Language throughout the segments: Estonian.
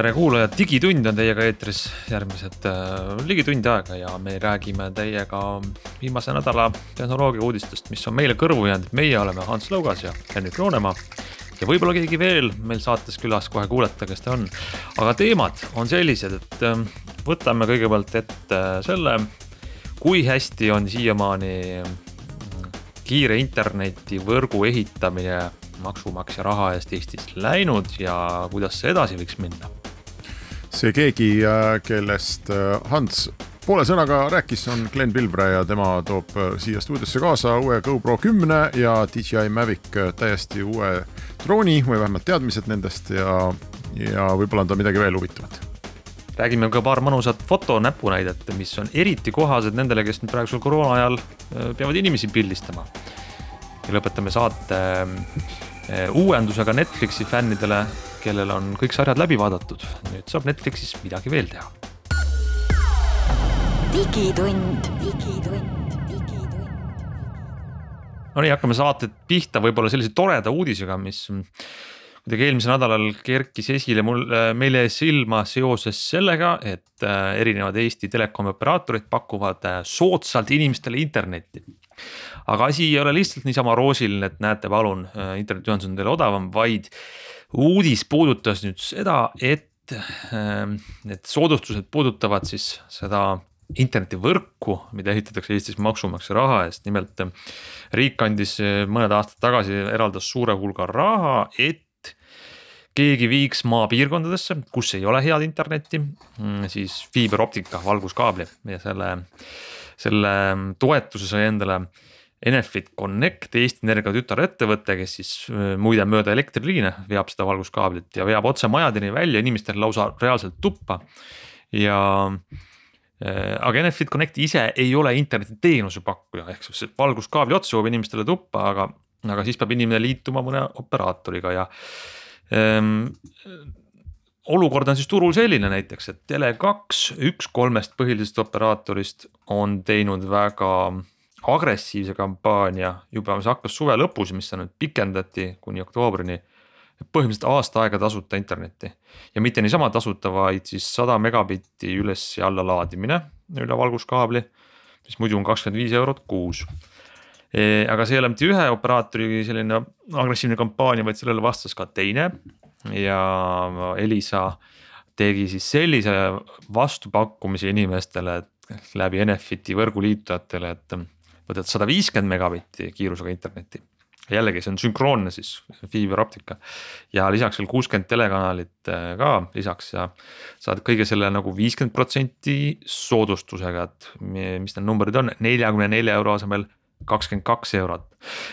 tere kuulajad, Digitund on teiega eetris järgmised äh, ligi tund aega ja me räägime teiega viimase nädala tehnoloogia uudistest, mis on meile kõrvu jäänud, meie oleme Hans Lõugas ja Henrik Roonemaa. ja võib-olla keegi veel meil saates külas, kohe kuulete, kes ta on. aga teemad on sellised, et äh, võtame kõigepealt ette selle, kui hästi on siiamaani kiire internetivõrgu ehitamine maksumaksja raha eest Eestis läinud ja kuidas see edasi võiks minna? See keegi, äh, kellest äh, Hans poole sõnaga rääkis, on Glen Pilvre ja tema toob äh, siia stuudiosse kaasa uue GoPro kümne ja DJI Mavic täiesti uue drooni või vähemalt teadmised nendest ja, ja võib-olla on ta midagi veel huvitavat räägime ka paar mõnusat fotonäpunäidet, mis on eriti kohased nendele, kes nüüd praegusel koroona ajal peavad inimesi pildistama. ja lõpetame saate uuendusega Netflixi fännidele kellel on kõik sarjad läbi vaadatud. nüüd saab Netflixis midagi veel teha. digitund, digitund, digitund. Nonii, hakkame saated pihta võib-olla sellise toreda uudisega, mis kuidagi eelmisel nädalal kerkis esile mul, meile silma seoses sellega, et äh, erinevad Eesti telekomi operaatorid pakuvad äh, soodsalt inimestele internetti. aga asi ei ole lihtsalt niisama roosiline, et näete, palun, äh, internetiühendus on teile odavam, vaid uudis puudutas nüüd seda, et ähm, need soodustused puudutavad siis seda internetivõrku, mida ehitatakse Eestis maksumaksja raha eest, nimelt ähm, riik andis äh, mõned aastad tagasi, eraldas suure hulga raha, et keegi viiks maapiirkondadesse, kus ei ole head internetti, mm, siis fiiberoptika, valguskaabli. Ja selle, selle toetuse sai endale Enefit Connect, Eesti Energia tütarettevõte, kes siis äh, muide mööda elektriliine veab seda valguskaablit ja veab otse majadeni välja inimestele lausa reaalselt tuppa. ja äh, aga Enefit Connect ise ei ole internetiteenuse pakkuja, ehk siis valguskaabli otsa jõuab inimestele tuppa, aga, aga siis peab inimene liituma mõne operaatoriga ja ähm, olukord on siis turul selline näiteks, et Tele2, üks kolmest põhilisest operaatorist on teinud väga agressiivse kampaania juba, mis hakkas suve lõpus, mis nüüd pikendati kuni oktoobrini. põhimõtteliselt aasta aega tasuta internetti ja mitte niisama tasuta, vaid siis sada megabitti üles ja alla laadimine üle valguskaabli, mis muidu on kakskümmend viis eurot kuus e,. aga see ei ole mitte ühe operaatori selline agressiivne kampaania, vaid sellele vastas ka teine ja Elisa tegi siis sellise vastupakkumise inimestele läbi Enefiti võrguliitujatele, et võtad sada viiskümmend megabitti kiirusega internetti. jällegi, see on sünkroonne siis fiiberoptika ja lisaks veel kuuskümmend telekanalit äh, ka lisaks ja saad kõige selle nagu viiskümmend protsenti soodustusega, et mis need numbrid on, neljakümne nelja euro asemel kakskümmend kaks eurot.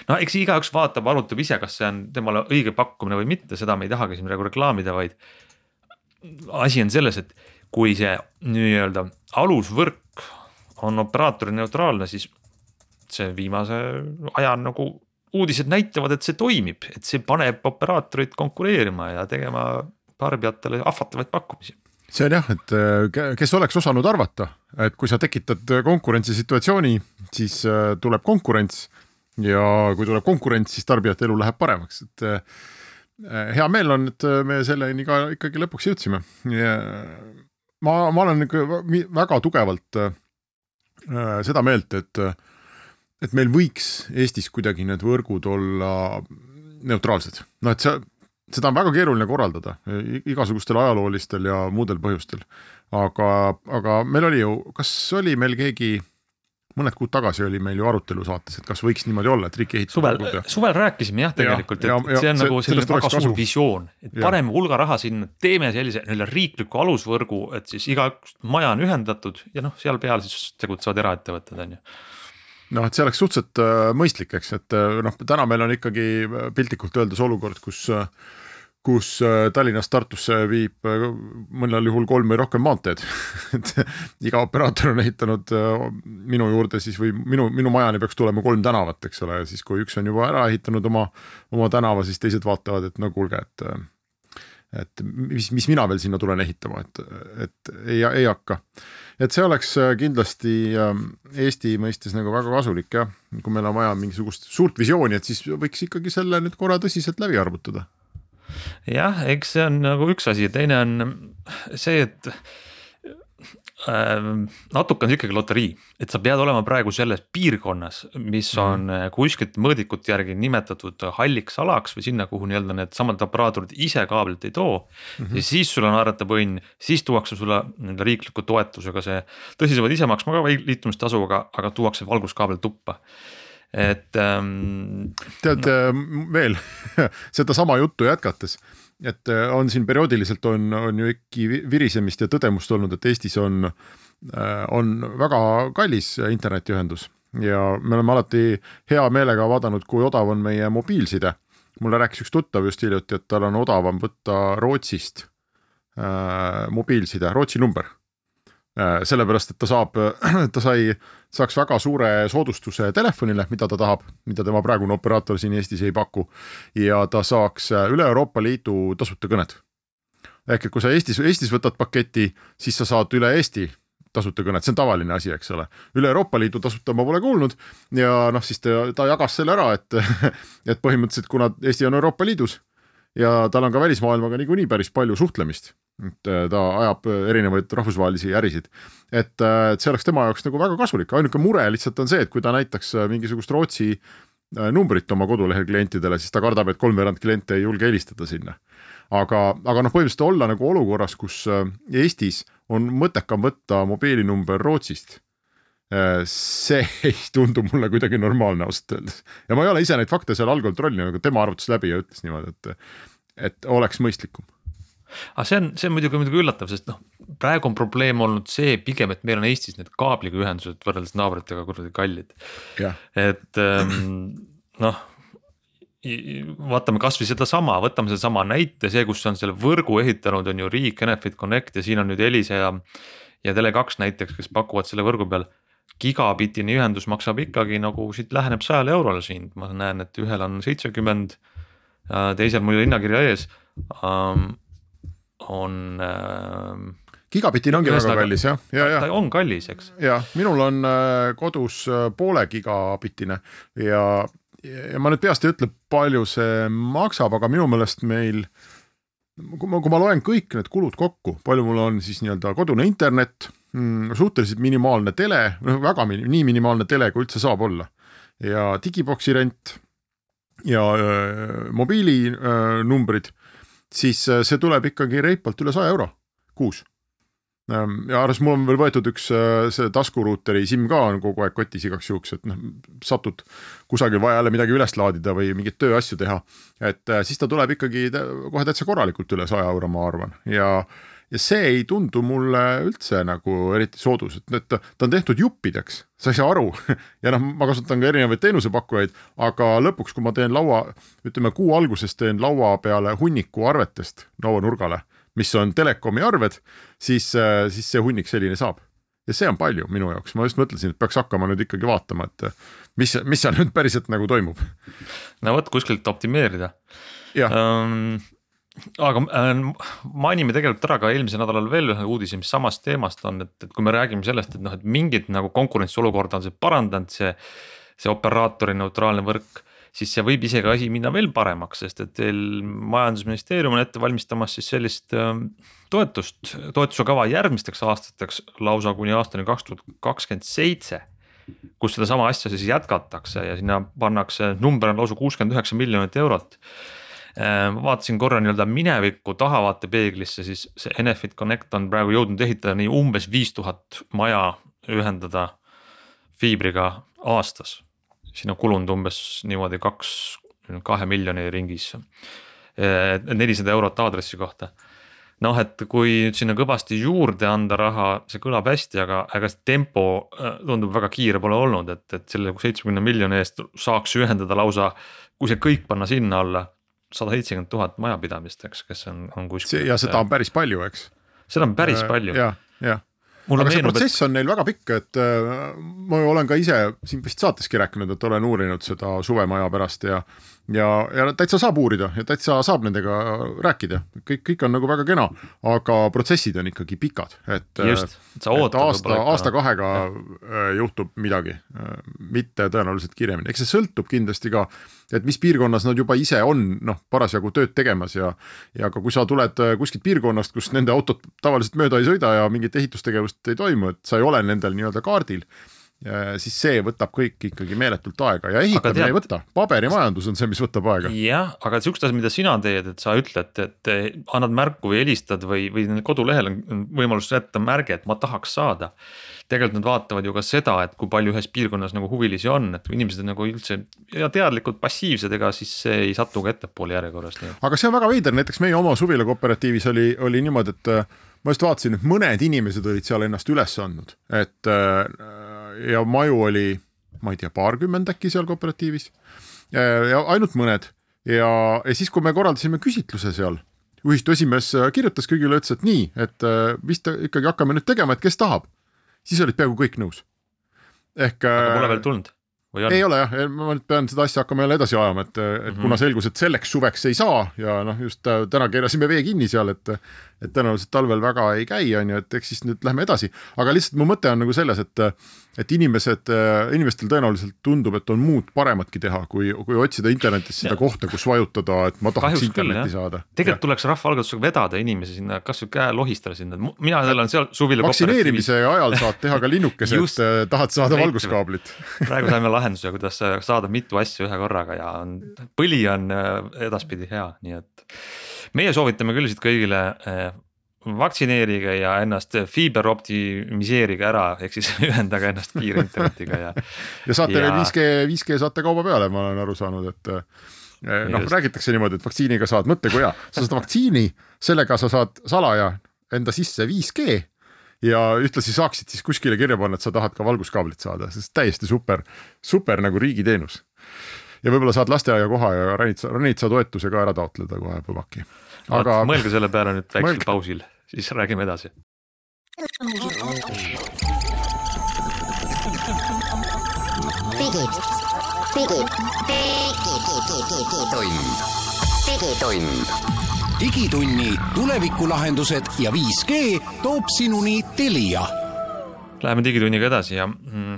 no eks igaüks vaatab, arutab ise, kas see on temale õige pakkumine või mitte, seda me ei tahagi siin praegu reklaamida, vaid. asi on selles, et kui see nii-öelda alusvõrk on operaatori neutraalne, siis see viimase aja nagu uudised näitavad, et see toimib, et see paneb operaatorid konkureerima ja tegema tarbijatele ahvatlevaid pakkumisi see on jah, et äh, kes oleks osanud arvata, et kui sa tekitad konkurentsisituatsiooni, siis äh, tuleb konkurents ja kui tuleb konkurents, siis tarbijate elu läheb paremaks, et äh, hea meel on, et me selleni ka ikkagi lõpuks jõudsime. ma, ma olen ikka väga tugevalt seda meelt, et et meil võiks Eestis kuidagi need võrgud olla neutraalsed, noh, et see, seda on väga keeruline korraldada igasugustel ajaloolistel ja muudel põhjustel. aga, aga meil oli ju, kas oli meil keegi mõned kuud tagasi oli meil ju arutelu saates, et kas võiks niimoodi olla, et riik ehitab. suvel, suvel rääkisime jah, tegelikult, et ja, ja, see on see, nagu selline väga suur visioon, et ja. paneme hulga raha sinna, teeme sellise nii-öelda riikliku alusvõrgu, et siis iga maja on ühendatud ja noh, seal peal siis tegutsevad eraettevõtted on ju noh, et see oleks suhteliselt äh, mõistlik, eks, et äh, noh, täna meil on ikkagi äh, piltlikult öeldes olukord, kus kus Tallinnast Tartusse viib mõnel juhul kolm või rohkem maanteed et iga operaator on ehitanud minu juurde siis või minu, minu majani peaks tulema kolm tänavat, eks ole, ja siis kui üks on juba ära ehitanud oma, oma tänava, siis teised vaatavad, et no kuulge, et et mis, mis mina veel sinna tulen ehitama, et, et ei, ei hakka. Et see oleks kindlasti Eesti mõistes nagu väga kasulik jah, kui meil on vaja mingisugust suurt visiooni, et siis võiks ikkagi selle nüüd korra tõsiselt läbi arvutada. Jah, eks see on nagu üks asi, teine on see, et äh, natuke on see ikkagi loterii, et sa pead olema praegu selles piirkonnas, mis mhm. on mm. kuskilt mõõdikute järgi nimetatud halliks alaks või sinna, kuhu nii-öelda needsamad operaatorid ise kaablit ei too mm. -hmm. ja siis sul on haaratav õnn, siis tuuakse sulle nii-öelda riikliku toetusega see, tõsi, sa pead ise maksma ka liitumistasu, aga, aga tuuakse valguskaabel tuppa et ähm,. tead no. veel sedasama juttu jätkates, et äh, on siin perioodiliselt on, on ju ikkagi virisemist ja tõdemust olnud, et Eestis on, äh, on väga kallis internetiühendus ja me oleme alati hea meelega vaadanud, kui odav on meie mobiilside. mulle rääkis üks tuttav just hiljuti, et tal on odavam võtta Rootsist äh, mobiilside, Rootsi number sellepärast, et ta saab, ta sai, saaks väga suure soodustuse telefonile, mida ta tahab, mida tema praegune operaator siin Eestis ei paku. ja ta saaks äh, üle Euroopa Liidu tasuta kõned. ehk et kui sa Eestis, Eestis võtad paketi, siis sa saad üle Eesti tasuta kõnet, see on tavaline asi, eks ole. üle Euroopa Liidu tasuta ma pole kuulnud ja noh, siis ta, ta jagas selle ära, et, et põhimõtteliselt kuna Eesti on Euroopa Liidus ja tal on ka välismaailmaga niikuinii päris palju suhtlemist et äh, ta ajab äh, erinevaid rahvusvahelisi ärisid. et, äh, et see oleks tema jaoks nagu väga kasulik, ainuke mure lihtsalt on see, et kui ta näitaks mingisugust Rootsi numbrit oma kodulehel klientidele, siis ta kardab, et kolmveerand kliente ei julge helistada sinna. aga, aga noh, põhimõtteliselt olla nagu olukorras, kus Eestis on mõttekam võtta mobiilinumber Rootsist see ei tundu mulle kuidagi normaalne ausalt öeldes ja ma ei ole ise neid fakte seal all kontrollinud, aga tema arvutas läbi ja ütles niimoodi, et, et oleks mõistlikum aga see on, see on muidugi muidugi üllatav, sest noh, praegu on probleem olnud see pigem, et meil on Eestis need kaabliga ühendused võrreldes naabritega kuradi kallid. et ähm, noh vaatame kasvõi sedasama, võtame sedasama näite, see, kus on selle võrgu ehitanud, on ju riik, Enefit Connect ja siin on nüüd Elisa ja. ja Tele2 näiteks, kes pakuvad selle võrgu peal. gigabitine ühendus maksab ikkagi nagu siit läheneb sajale eurole siin, ma näen, et ühel on seitsekümmend. teisel mul hinnakirja ees um, on äh,. gigabitine ongi väga kallis jah, ja, ja. ta on kallis, eks. jah, minul on äh, kodus äh, poole gigabitine ja, ja ma nüüd peast ei ütle, palju see maksab, aga minu meelest meil kui ma, kui ma loen kõik need kulud kokku, palju mul on siis nii-öelda kodune internet mm,, suhteliselt minimaalne tele, noh väga minim, nii minimaalne tele, kui üldse saab olla. ja digiboksi rent ja öö, mobiilinumbrid siis äh, see tuleb ikkagi reipalt üle saja euro kuus. Ähm, ja arvestades, mul on veel võetud üks äh, see taskuruuteri SIM ka on kogu aeg kotis igaks juhuks, et noh, satud kusagil vaja jälle midagi üles laadida või mingeid tööasju teha. et äh, siis ta tuleb ikkagi kohe täitsa korralikult üle saja euro, ma arvan, ja ja see ei tundu mulle üldse nagu eriti soodus, et, et ta, ta on tehtud juppideks, sa ei saa aru ja noh, ma kasutan ka erinevaid teenusepakkujaid, aga lõpuks, kui ma teen laua, ütleme kuu alguses teen laua peale hunniku arvetest lauanurgale, mis on telekomi arved, siis, siis see hunnik selline saab. ja see on palju minu jaoks, ma just mõtlesin, et peaks hakkama nüüd ikkagi vaatama, et mis, mis seal nüüd päriselt nagu toimub. no vot kuskilt optimeerida. Um, aga äh, mainime tegelikult ära ka eelmisel nädalal veel ühe uudise, mis samast teemast on, et, et kui me räägime sellest, et noh, et mingit nagu konkurentsiolukorda on see parandanud, see. see operaatori neutraalne võrk, siis see võib isegi asi minna veel paremaks, sest et teil majandusministeerium on ette valmistamas siis sellist äh, toetust, toetuse kava järgmisteks aastateks lausa kuni aastani kaks tuhat kakskümmend seitse kus sedasama asja siis jätkatakse ja sinna pannakse, number on lausa kuuskümmend üheksa miljonit eurot ma vaatasin korra nii-öelda minevikku tahavaatepeeglisse, siis see Enefit Connect on praegu jõudnud ehitada nii umbes viis tuhat maja ühendada fiibriga aastas. siin on kulunud umbes niimoodi kaks, kahe miljoni ringis. Äh, nelisada eurot aadressi kohta noh, et kui nüüd sinna kõvasti juurde anda raha, see kõlab hästi, aga, aga see tempo äh, tundub väga kiire pole olnud, et, et selle seitsmekümne miljoni eest saaks ühendada lausa, kui see kõik panna sinna alla sada seitsekümmend tuhat majapidamist, eks, kes on, on kuskil. ja seda on päris palju, eks. seda on päris palju. jah, jah aga see protsess et... on neil väga pikk, et äh, ma olen ka ise siin vist saateski rääkinud, et olen uurinud seda suvemaja pärast ja ja, ja täitsa saab uurida ja täitsa saab nendega rääkida, kõik, kõik on nagu väga kena, aga protsessid on ikkagi pikad, et. just, sa ootad. aasta, aasta-kahega äh, juhtub midagi, äh, mitte tõenäoliselt kiiremini, eks see sõltub kindlasti ka, et mis piirkonnas nad juba ise on, noh, parasjagu tööd tegemas ja. ja ka kui sa tuled äh, kuskilt piirkonnast, kus nende autod tavaliselt mööda ei sõida ja mingit ehitustegevust ei toimu, et sa ei ole nendel nii-öelda kaardil siis see võtab kõik ikkagi meeletult aega ja ehitamine tead, ei võta, paberimajandus on see, mis võtab aega. jah, aga siukest asja, mida sina teed, et sa ütled, et annad märku või helistad või, või kodulehel on võimalus jätta märge, et ma tahaks saada. Tegelikult nad vaatavad ju ka seda, et kui palju ühes piirkonnas nagu huvilisi on, et kui inimesed on nagu üldse ja teadlikult passiivsed, ega siis see ei satu ka ettepoole järjekorras. aga see on väga veider, näiteks meie oma suvila kooperatiivis oli, oli niimoodi, et ma just vaatasin, et mõned inimesed olid seal ennast üles andnud, et ja maju oli, ma ei tea, paarkümmend äkki seal kooperatiivis. ja ainult mõned ja, ja siis, kui me korraldasime küsitluse seal, ühistu esimees kirjutas kõigile, ütles, et nii, et vist ikkagi hakkame nüüd tegema, et kes tahab. Siis olid peaaegu kõik nõus. ehk. aga pole veel tulnud ei ole jah, ma nüüd pean seda asja hakkama jälle edasi ajama, et, et mm -hmm. kuna selgus, et selleks suveks ei saa ja noh, just täna keerasime vee kinni seal, et et tõenäoliselt talvel väga ei käi, on ju, et eks siis nüüd lähme edasi, aga lihtsalt mu mõte on nagu selles, et et inimesed, inimestel tõenäoliselt tundub, et on muud parematki teha, kui, kui otsida internetist seda ja. kohta, kus vajutada, et ma tahaks Kahjuks internetti küll, saada. tegelikult ja. tuleks rahvaalgatusega vedada inimesi sinna, kasvõi käe lohistada sinna, mina olen seal suvila vaktsineerimise ajal saad teha ka linnukese et tahad saada valguskaablit. Praegu saime lahenduse, kuidas saada mitu asja ühe korraga ja on, põli on edaspidi hea, nii et meie soovitame küll siit kõigile eh, vaktsineerige ja ennast fiiber optimiseerige ära, ehk siis ühendage ennast kiire internetiga ja. ja saate veel 5G, 5G saate kauba peale, ma olen aru saanud, et eh, noh, räägitakse niimoodi, et vaktsiiniga saad, mõtle kui hea, sa saad vaktsiini, sellega sa saad salaja enda sisse 5G ja ühtlasi saaksid siis kuskile kirja panna, et sa tahad ka valguskaablit saada, sest täiesti super, super nagu riigiteenus ja võib-olla saad lasteaiakoha ja ranitsa, ranitsa toetuse ka ära taotleda kohe põmaki. aga mõelge selle peale nüüd väiksel mõelge... pausil, siis räägime edasi. digitund, digitund. Digitunni tulevikulahendused ja 5G toob sinuni Telia Läheme digitunniga edasi ja mm,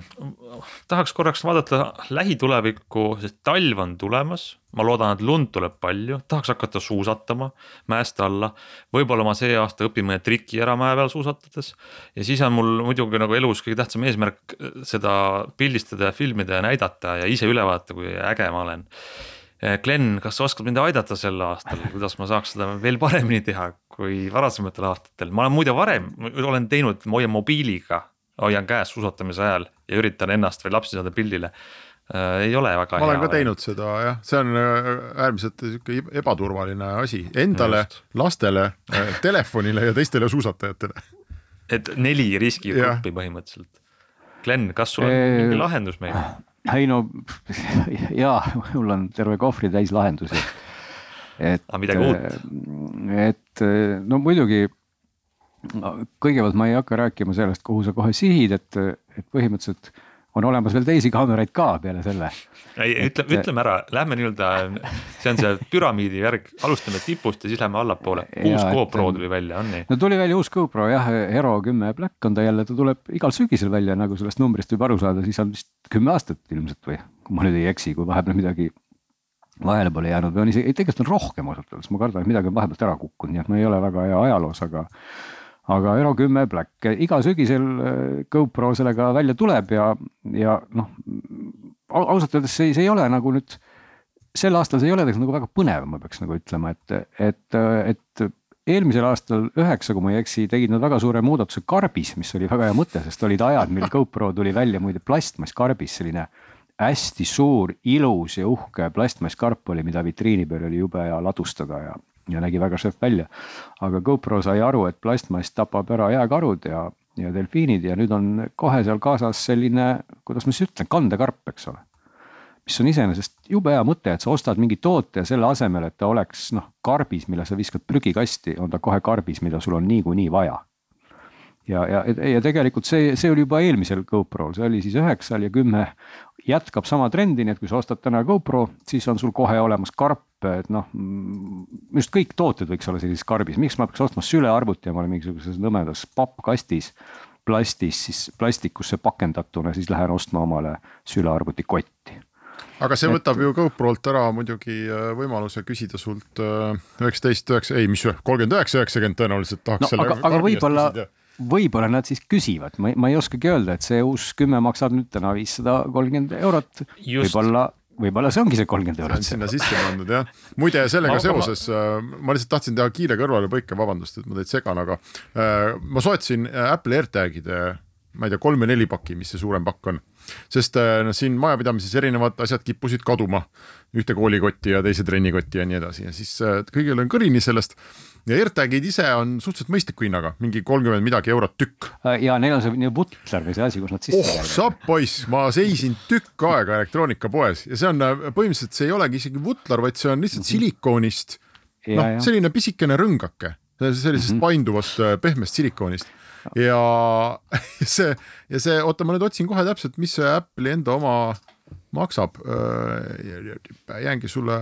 tahaks korraks vaadata lähitulevikku, sest talv on tulemas. ma loodan, et lund tuleb palju, tahaks hakata suusatama mäest alla. võib-olla ma see aasta õpin mõne triki ära mäe peal suusatades. ja siis on mul muidugi nagu elus kõige tähtsam eesmärk seda pildistada ja filmida ja näidata ja ise üle vaadata, kui äge ma olen. Glen, kas sa oskad mind aidata sel aastal, kuidas ma saaks seda veel paremini teha kui varasematel aastatel, ma olen muide varem, olen teinud, ma hoian mobiiliga hoian käes suusatamise ajal ja üritan ennast või lapsi saada pildile äh,. ei ole väga hea. ma olen ka teinud seda jah, see on äh, äärmiselt sihuke ebaturvaline asi endale, lastele, telefonile ja teistele suusatajatele. et neli riskigruppi põhimõtteliselt. Glen, kas sul on mingi lahendus meile? Ei no jaa, mul on terve kohvri täis lahendusi. et, uut? Äh, et no muidugi kõigepealt ma ei hakka rääkima sellest, kuhu sa kohe sihid, et, et põhimõtteliselt on olemas veel teisi kaameraid ka peale selle. ei, ütle, ütleme ära, lähme nii-öelda, see on see püramiidi värk, alustame tipust ja siis lähme allapoole. uus GoPro tuli välja, on nii? no tuli välja uus GoPro jah, Hero kümme Black on ta jälle, ta tuleb igal sügisel välja, nagu sellest numbrist võib aru saada, siis on vist kümme aastat ilmselt või kui ma nüüd ei eksi, kui vahepeal midagi vahele pole jäänud või on isegi, tegelikult on rohkem ausalt öeldes, ma kardan, et midagi on vahepealt ära kukkunud, nii et ma ei ole väga hea ajaloos, aga aga Euro kümme Black, iga sügisel äh, GoPro sellega välja tuleb ja, ja noh, ausalt öeldes see, see ei ole nagu nüüd, sel aastal see ei ole nagu väga põnev, ma peaks nagu ütlema, et, et, et eelmisel aastal üheksa, kui ma ei eksi, tegid nad väga suure muudatuse karbis, mis oli väga hea mõte, sest olid ajad, mil GoPro tuli välja muide plastmasskarbis, selline hästi suur, ilus ja uhke plastmasskarp oli, mida vitriini peal oli jube hea ladustada ja, ja nägi väga šef välja. aga GoPro sai aru, et plastmass tapab ära jääkarud ja, ja delfiinid ja nüüd on kohe seal kaasas selline, kuidas ma siis ütlen, kandekarp, eks ole. mis on iseenesest jube hea mõte, et sa ostad mingi toote ja selle asemel, et ta oleks noh, karbis, mille sa viskad prügikasti, on ta kohe karbis, mida sul on niikuinii vaja ja, ja, ja tegelikult see, see oli juba eelmisel GoPro'l, see oli siis üheksal ja kümme jätkab sama trendi, nii et kui sa ostad täna GoPro, siis on sul kohe olemas karp, et noh. arust kõik tooted võiks olla sellises karbis, miks ma peaks ostma sülearvuti omale mingisuguses nõmedas pappkastis. plastis siis plastikusse pakendatuna, siis lähen ostma omale sülearvuti kotti aga see võtab ju GoPro'lt ära muidugi äh, võimaluse küsida sult äh, üheksateist, üheksa, ei, mis kolmkümmend üheksa, üheksakümmend tõenäoliselt tahaks no, aga, aga võib-olla võib-olla nad siis küsivad, ma, ma ei oskagi öelda, et see uus kümme maksab nüüd täna viissada kolmkümmend eurot. võib-olla, võib-olla see ongi see kolmkümmend eurot. sinna sisse pandud jah. muide sellega ma, seoses ma... Äh, ma lihtsalt tahtsin teha kiire kõrvalepõike, vabandust, et ma teid segan, aga äh, ma soetasin äh, Apple AirTagide, ma ei tea, kolm või neli pakki, mis see suurem pakk on. sest noh, siin majapidamises erinevad asjad kippusid kaduma, ühte koolikotti ja teise trennikotti ja nii edasi ja siis kõigil on kõrini sellest ja AirTagid ise on suhteliselt mõistliku hinnaga, mingi kolmkümmend midagi eurot tükk. Äh, ja neil on see nii butler või see asi, kus nad sisse oh, sapp poiss, ma seisin tükk aega elektroonikapoes ja see on äh, põhimõtteliselt, see ei olegi isegi butler, vaid see on lihtsalt mm -hmm. silikoonist. noh, selline pisikene rõngake, sellisest mm -hmm. painduvast äh, pehmest silikoonist ja see ja see, oota, ma nüüd otsin kohe täpselt, mis see Apple'i enda oma maksab. jäängi sulle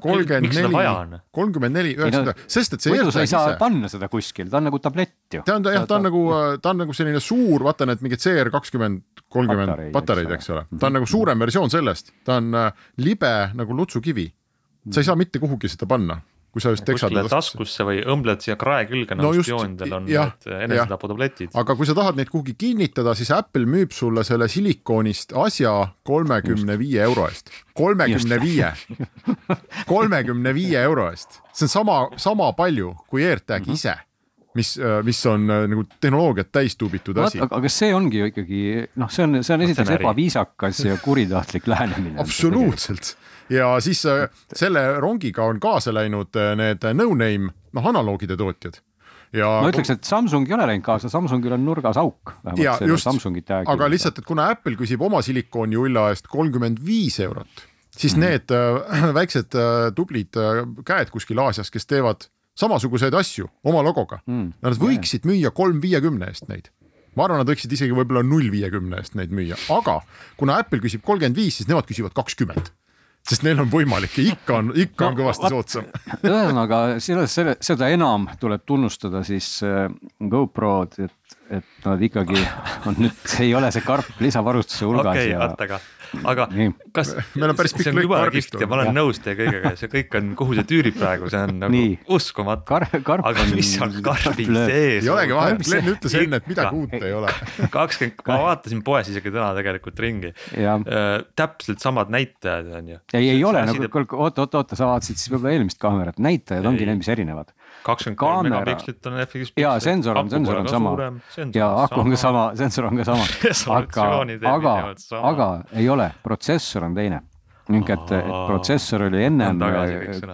kolmkümmend neli, kolmkümmend neli, üheksakümmend, sest et see. muidu sa ei saa ise... panna seda kuskil, ta on nagu tablett ju. ta on jah, ta on nagu, ta on nagu selline suur, vaata need mingid CR kakskümmend, kolmkümmend patareid, eks ole, ta on nagu suurem versioon sellest, ta on äh, libe nagu lutsukivi. sa ei saa mitte kuhugi seda panna kui sa just teksad. taskusse või õmbled siia krae külge nagu no spioonidel on ja, need enesetaputabletid. aga kui sa tahad neid kuhugi kinnitada, siis Apple müüb sulle selle silikoonist asja kolmekümne viie euro eest. kolmekümne viie, kolmekümne viie euro eest, see on sama, sama palju kui AirTag mm -hmm. ise mis, mis on nagu tehnoloogiat täis tuubitud asi. aga see ongi ju ikkagi noh, see on, see on esiteks ebaviisakas ja kuritahtlik lähenemine. absoluutselt ja siis äh, selle rongiga on kaasa läinud äh, need no-name, noh, analoogide tootjad ja ma ütleks, et Samsung ei ole läinud kaasa, Samsungil on nurgas auk. aga lihtsalt, et kuna Apple küsib oma silikooniulla eest kolmkümmend viis eurot, siis mm. need äh, väiksed äh, tublid äh, käed kuskil Aasias, kes teevad samasuguseid asju oma logoga mm., nad võiksid müüa kolm viiekümne eest neid ma arvan, nad võiksid isegi võib-olla null viiekümne eest neid müüa, aga kuna Apple küsib kolmkümmend viis, siis nemad küsivad kakskümmend sest neil on võimalik ja ikka on, ikka no, on kõvasti soodsam. ühesõnaga selles, selle, seda enam tuleb tunnustada siis äh, GoPro-d, et, et nad ikkagi on nüüd, ei ole see karp lisavarustuse hulgas okay, ja. aga aga Nii. kas meil on päris pikk lõik karbist ja ma olen nõus teie kõigega, see kõik on, kuhu see tüürib praegu, see on nagu Nii. uskumatu Kar. aga mis on karbi sees? ei olegi vahet, Glen ütles enne, et midagi uut ei ole. kakskümmend, ma vaatasin poes isegi täna tegelikult ringi. Äh, täpselt samad näitajad on ju. ei, ei ole nagu, oota, oota, oota, sa vaatasid siis võib-olla eelmist kaamerat, näitajad ongi need, mis erinevad kakskümmend kolm megapikslit on FX. ja sensor on, sensor on sama. ja aku on ka sama, sensor on ka sama. Aga, aga, aga ei ole, protsessor on teine. Ning et, et protsessor oli ennem,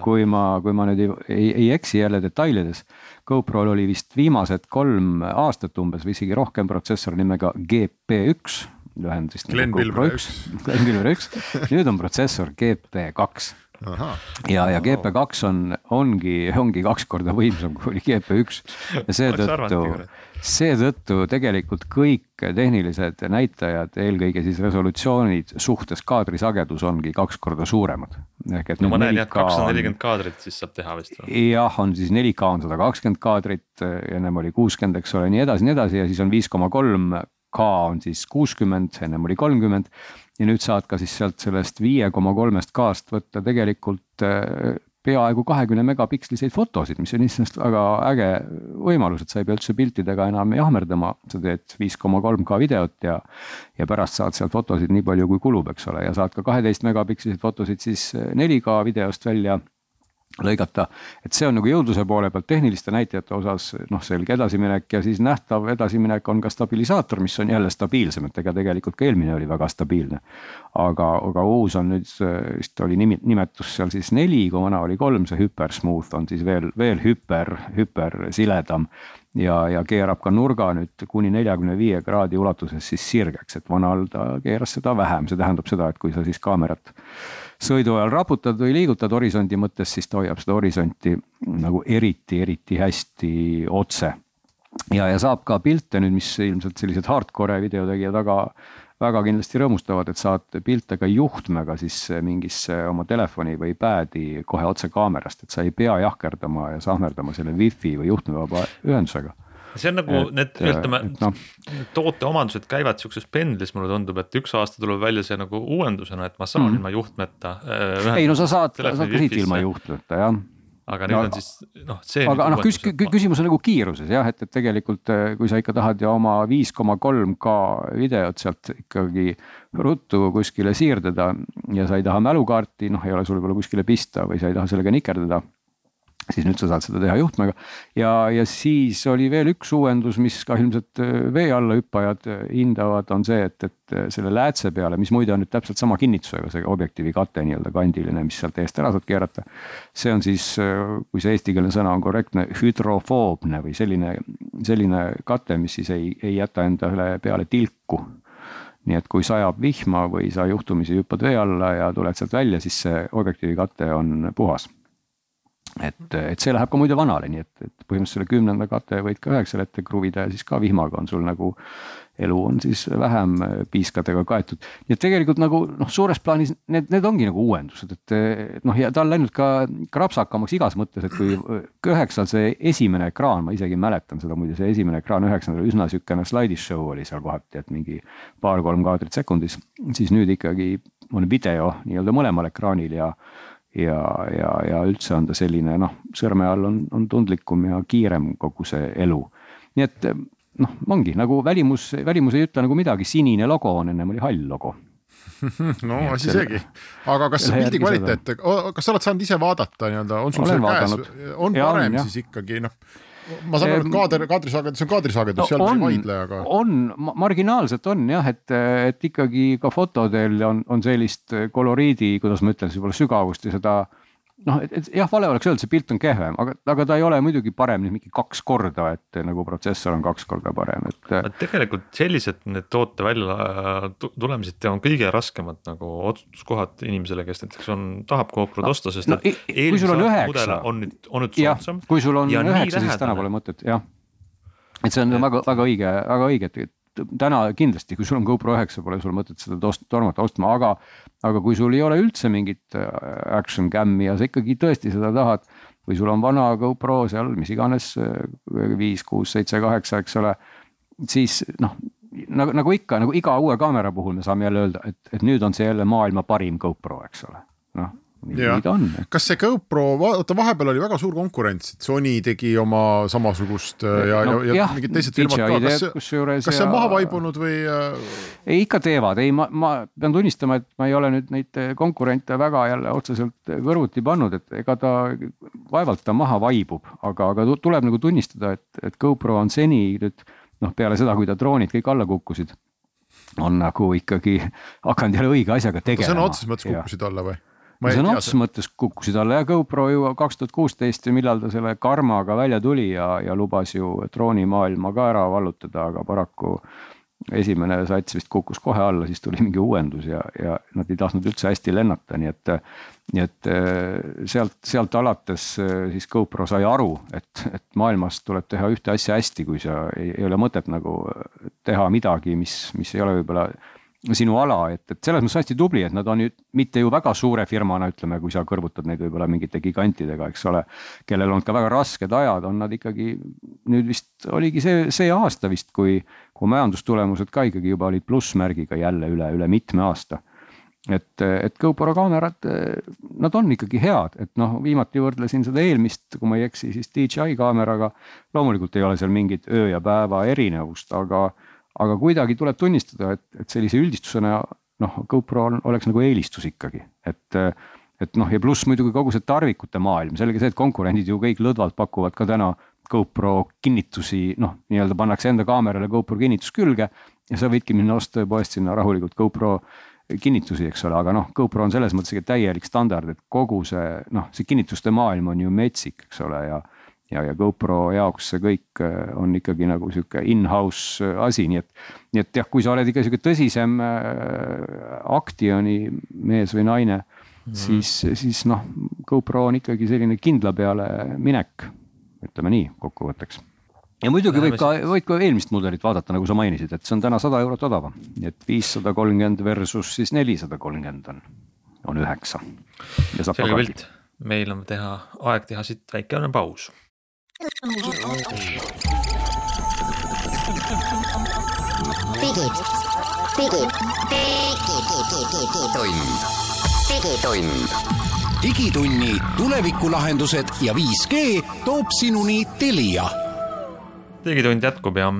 kui ma, kui ma nüüd ei, ei, ei eksi jälle detailides. GoPro'l oli vist viimased kolm aastat umbes või isegi rohkem protsessor nimega GP1, lühend vist. Glen Pilver üks. Glen Pilver üks, nüüd on protsessor GP2 ja, ja GP2 on, ongi, ongi kaks korda võimsam kui GP1 ja seetõttu, seetõttu tegelikult kõik tehnilised näitajad, eelkõige siis resolutsioonid suhtes kaadrisagedus ongi kaks korda suuremad. ehk et no ma näen jah, kakssada nelikümmend kaadrit siis saab teha vist. jah, on siis 4K on sada kakskümmend kaadrit, ennem oli kuuskümmend, eks ole, nii edasi, nii edasi ja siis on viis koma kolm K on siis kuuskümmend, ennem oli kolmkümmend ja nüüd saad ka siis sealt sellest viie koma kolmest K-st võtta tegelikult äh, peaaegu kahekümne megapiksliseid fotosid, mis on iseenesest väga äge võimalus, et sa ei pea üldse piltidega enam jahmerdama, sa teed viis koma kolm K videot ja. ja pärast saad sealt fotosid nii palju, kui kulub, eks ole, ja saad ka kaheteist megapiksliseid fotosid siis 4K videost välja lõigata, et see on nagu jõudluse poole pealt tehniliste näitajate osas noh, selge edasiminek ja siis nähtav edasiminek on ka stabilisaator, mis on jälle stabiilsem, et ega tegelikult ka eelmine oli väga stabiilne. aga, aga uus on nüüd vist oli nimi, nimetus seal siis neli, kui vana oli kolm, see hüpersmooth on siis veel, veel hüper, hüpersiledam ja, ja keerab ka nurga nüüd kuni neljakümne viie kraadi ulatuses siis sirgeks, et vanal ta keeras seda vähem, see tähendab seda, et kui sa siis kaamerat sõidu ajal raputad või liigutad horisondi mõttes, siis ta hoiab seda horisonti nagu eriti, eriti hästi otse. ja, ja saab ka pilte nüüd, mis ilmselt sellised hardcore videotegijad väga väga kindlasti rõõmustavad, et saad pilte ka juhtmega siis mingisse oma telefoni või pad'i kohe otse kaamerast, et sa ei pea jahkerdama ja sahmerdama selle wifi või juhtmevaba ühendusega see on nagu et, need, ütleme no. toote omadused käivad siukses pendlis, mulle tundub, et üks aasta tuleb välja see nagu uuendusena, et ma saan mm ilma juhtmeta äh,. ei no sa saad, sa siit ilma juhtmeta jah aga nüüd no, on siis noh, see. aga noh, küs-, küsimus on nagu kiiruses jah, et, et tegelikult eh, kui sa ikka tahad ju oma viis koma kolm K videot sealt ikkagi ruttu kuskile siirdada ja sa ei taha mälukaarti, noh, ei ole sul võib-olla kuskile pista või sa ei taha sellega nikerdada siis nüüd sa saad seda teha juhtmega. ja, ja siis oli veel üks uuendus, mis ka ilmselt äh, vee alla hüppajad äh, hindavad, on see, et, et äh, selle läätse peale, mis muide on nüüd täpselt sama kinnitusega, see objektiivi kate nii-öelda kandiline, mis sealt eest ära saad keerata. see on siis, kui see eestikeelne sõna on korrektne, hüdrofoobne või selline, selline kate, mis siis ei, ei jäta endale peale tilku nii et kui sajab vihma või sa juhtumisi hüppad vee alla ja tuled sealt välja, siis see objektiivi kate on puhas et, et see läheb ka muide vanale, nii et, et põhimõtteliselt selle kümnenda kate võid ka üheksale ette kruvida ja siis ka vihmaga on sul nagu elu on siis vähem piiskadega kaetud. nii et tegelikult nagu noh, suures plaanis need, need ongi nagu uuendused, et noh, ja ta on läinud ka krapsakamaks igas mõttes, et kui üheksal see esimene ekraan, ma isegi mäletan seda muide, see esimene ekraan üheksandal üsna sihukene slaidishow oli seal kohati, et mingi paar-kolm kaadrit sekundis, siis nüüd ikkagi on video nii-öelda mõlemal ekraanil ja ja, ja, ja üldse on ta selline noh, sõrme all on, on tundlikum ja kiirem kogu see elu. nii et noh, ongi nagu välimus, välimus ei ütle nagu midagi, sinine logo on, ennem oli hall logo. No asi seegi, aga kas pildi kvaliteet, kas sa oled saanud ise vaadata nii-öelda, on sul Olen see vaadanud. käes, on ja, parem on, siis ikkagi noh ma saan aru, et kaader, kaadrisagedus on kaadrisagedus no,, seal on, ei vaidle, aga. on, marginaalselt on jah, et, et ikkagi ka fotodel on, on sellist koloriidi, kuidas ma ütlen, võib-olla sügavust ja seda noh, et, et jah, vale oleks öelda, see pilt on kehvem, aga, aga ta ei ole muidugi parem nüüd mingi kaks korda, et nagu protsessor on kaks korda parem, et. tegelikult sellised need toote välja tulemised on kõige raskemad nagu otsustuskohad inimesele, kes näiteks on, tahab GoPro'd no, osta, sest no, et eelmise aasta mudel on nüüd, on nüüd soodsam. kui sul on üheksa, siis täna pole mõtet, jah. et see on et... väga, väga õige, väga õige, et täna kindlasti, kui sul on GoPro üheksa, pole sul mõtet seda tormata ostma, aga, aga kui sul ei ole üldse mingit äh, action cam'i ja sa ikkagi tõesti seda tahad. või sul on vana GoPro seal, mis iganes äh, viis, kuus, seitse, kaheksa, eks ole. siis noh, nagu, nagu ikka, nagu iga uue kaamera puhul me saame jälle öelda, et, et nüüd on see jälle maailma parim GoPro, eks ole, noh nii ta on. kas see GoPro, vaata vahepeal oli väga suur konkurents, et Sony tegi oma samasugust äh, ja no,, ja, ja mingid teised firmad ka, kas, kas see on maha vaibunud või? Äh? ei, ikka teevad, ei, ma, ma pean tunnistama, et ma ei ole nüüd neid konkurente väga jälle otseselt kõrvuti pannud, et ega ta vaevalt ta maha vaibub, aga, aga tuleb nagu tunnistada, et, et GoPro on seni nüüd noh, peale seda, kui ta droonid kõik alla kukkusid on nagu ikkagi hakanud jälle õige asjaga tegelema. sõna otseses mõttes kukkusid alla või? Sõna otseses mõttes kukkusid alla ja GoPro ju kaks tuhat kuusteist või millal ta selle karmaga välja tuli ja, ja lubas ju droonimaailma ka ära vallutada, aga paraku esimene sats vist kukkus kohe alla, siis tuli mingi uuendus ja, ja nad ei tahtnud üldse hästi lennata, nii et. nii et äh, sealt, sealt alates äh, siis GoPro sai aru, et, et maailmas tuleb teha ühte asja hästi, kui sa ei, ei ole mõtet nagu teha midagi, mis, mis ei ole võib-olla sinu ala, et, et selles mõttes hästi tubli, et nad on ju mitte ju väga suure firmana, ütleme, kui sa kõrvutad neid võib-olla mingite gigantidega, eks ole. kellel on ka väga rasked ajad, on nad ikkagi nüüd vist oligi see, see aasta vist, kui, kui majandustulemused ka ikkagi juba olid plussmärgiga jälle üle, üle mitme aasta. et, et GoPro kaamerad, nad on ikkagi head, et noh, viimati võrdlesin seda eelmist, kui ma ei eksi, siis DJI kaameraga. loomulikult ei ole seal mingit öö ja päeva erinevust, aga aga kuidagi tuleb tunnistada, et, et sellise üldistusena noh, GoPro on, oleks nagu eelistus ikkagi, et. et noh, ja pluss muidugi kogu see tarvikute maailm, selge see, et konkurendid ju kõik lõdvalt pakuvad ka täna GoPro kinnitusi, noh, nii-öelda pannakse enda kaamerale GoPro kinnitus külge. ja sa võidki minna osta poest sinna rahulikult GoPro kinnitusi, eks ole, aga noh, GoPro on selles mõttes täielik standard, et kogu see noh, see kinnituste maailm on ju metsik, eks ole, ja ja, ja GoPro jaoks see kõik äh, on ikkagi nagu sihuke in-house asi, nii et. nii et jah, kui sa oled ikka sihuke tõsisem aktioni mees või naine mm, -hmm. siis, siis noh, GoPro on ikkagi selline kindla peale minek, ütleme nii kokkuvõtteks ja muidugi võib ka, võid ka eelmist mudelit vaadata, nagu sa mainisid, et see on täna sada eurot odavam, nii et viissada kolmkümmend versus siis nelisada kolmkümmend on, on üheksa. selge pilt, meil on teha, aeg teha siit väikene paus digid, digid, digitund, digitund. digitunni tulevikulahendused ja 5G toob sinuni Telia. Digitund jätkub ja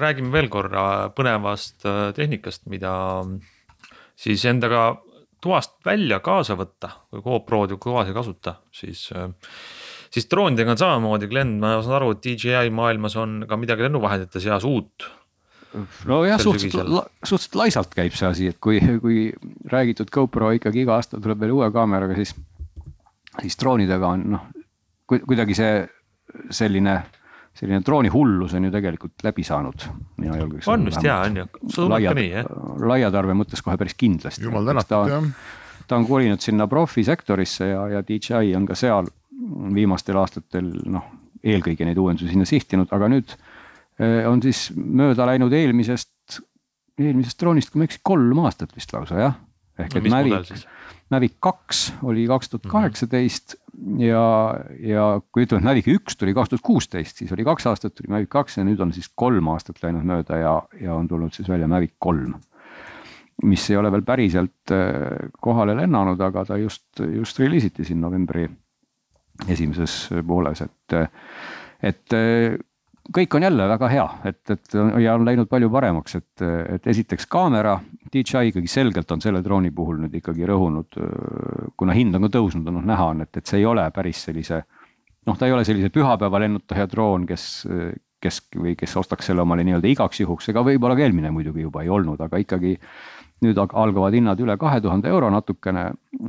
räägime veel korra põnevast äh, tehnikast, mida siis endaga toast välja kaasa võtta, kui GoPro-d ju kõvas ei kasuta, siis äh, siis droonidega on samamoodi, Glen, ma saan aru, et DJI maailmas on ka midagi lennuvahendite seas uut. nojah, suhteliselt, suhteliselt laisalt käib see asi, et kui, kui räägitud GoPro ikkagi iga aasta tuleb veel uue kaameraga, siis, siis droonidega on noh, kuidagi see selline selline droonihullus on ju tegelikult läbi saanud, mina julgeks. on vist jaa, on ju, tundub ka nii jah. laia tarbe mõttes kohe päris kindlasti. jumal tänatud jah. ta on kolinud sinna profisektorisse ja, ja DJI on ka seal viimastel aastatel noh, eelkõige neid uuendusi sinna sihtinud, aga nüüd eh, on siis mööda läinud eelmisest, eelmisest droonist, kui ma ei eksi, kolm aastat vist lausa jah. ehk no, et Mavic, Mavic kaks oli kaks tuhat kaheksateist ja, ja kui ütleme, et Mavic üks tuli kaks tuhat kuusteist, siis oli kaks aastat tuli Mavic kaks ja nüüd on siis kolm aastat läinud mööda ja, ja on tulnud siis välja Mavic kolm mis ei ole veel päriselt eh, kohale lennanud, aga ta just, just reliisiti siin novembri esimeses pooles, et, et kõik on jälle väga hea, et, et ja on läinud palju paremaks, et, et esiteks kaamera, DJI ikkagi selgelt on selle drooni puhul nüüd ikkagi rõhunud, kuna hind on ka tõusnud, noh näha on, et, et see ei ole päris sellise. noh, ta ei ole sellise pühapäeva lennutaja droon, kes, kes või kes ostaks selle omale nii-öelda igaks juhuks, ega võib-olla ka eelmine muidugi juba ei olnud, aga ikkagi nüüd algavad hinnad üle kahe tuhande euro natukene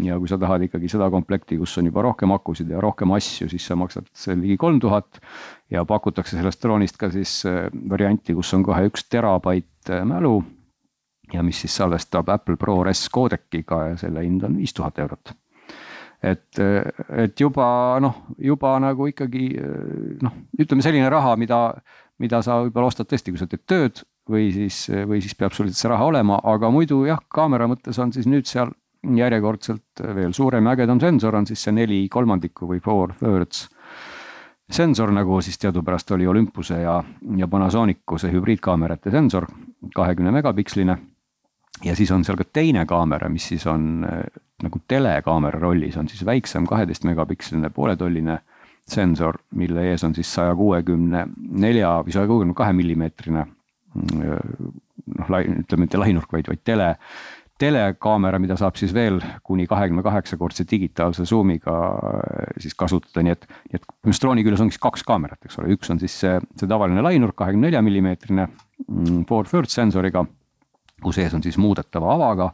ja kui sa tahad ikkagi seda komplekti, kus on juba rohkem akusid ja rohkem asju, siis sa maksad ligi kolm tuhat. ja pakutakse sellest droonist ka siis äh, varianti, kus on kohe üks terabait äh, mälu. ja mis siis salvestab Apple ProRes koodekiga ja selle hind on viis tuhat eurot et, äh, et juba noh, juba nagu ikkagi noh, ütleme selline raha, mida, mida sa võib-olla ostad tõesti, kui sa teed tööd või siis, või siis peab sul see raha olema, aga muidu jah, kaamera mõttes on siis nüüd seal järjekordselt veel suurem ja ägedam sensor on siis see neli kolmandikku või four thirds sensor, nagu siis teadupärast oli Olympuse ja, ja Panasonicu see hübriidkaamerate sensor, kahekümne megapiksline. ja siis on seal ka teine kaamera, mis siis on nagu telekaamera rollis, on siis väiksem kaheteist megapiksline pooletolline sensor, mille ees on siis saja kuuekümne nelja või saja kuuekümne kahe millimeetrine noh, ütleme mitte lainurk, vaid, vaid tele, telekaamera, mida saab siis veel kuni kahekümne kaheksa kordse digitaalse zoom'iga äh, siis kasutada, nii et. nii et drooni küljes ongi kaks kaamerat, eks ole, üks on siis see, see tavaline lainurk, kahekümne nelja millimeetrine. Mm, four third sensoriga, kus ees on siis muudetava avaga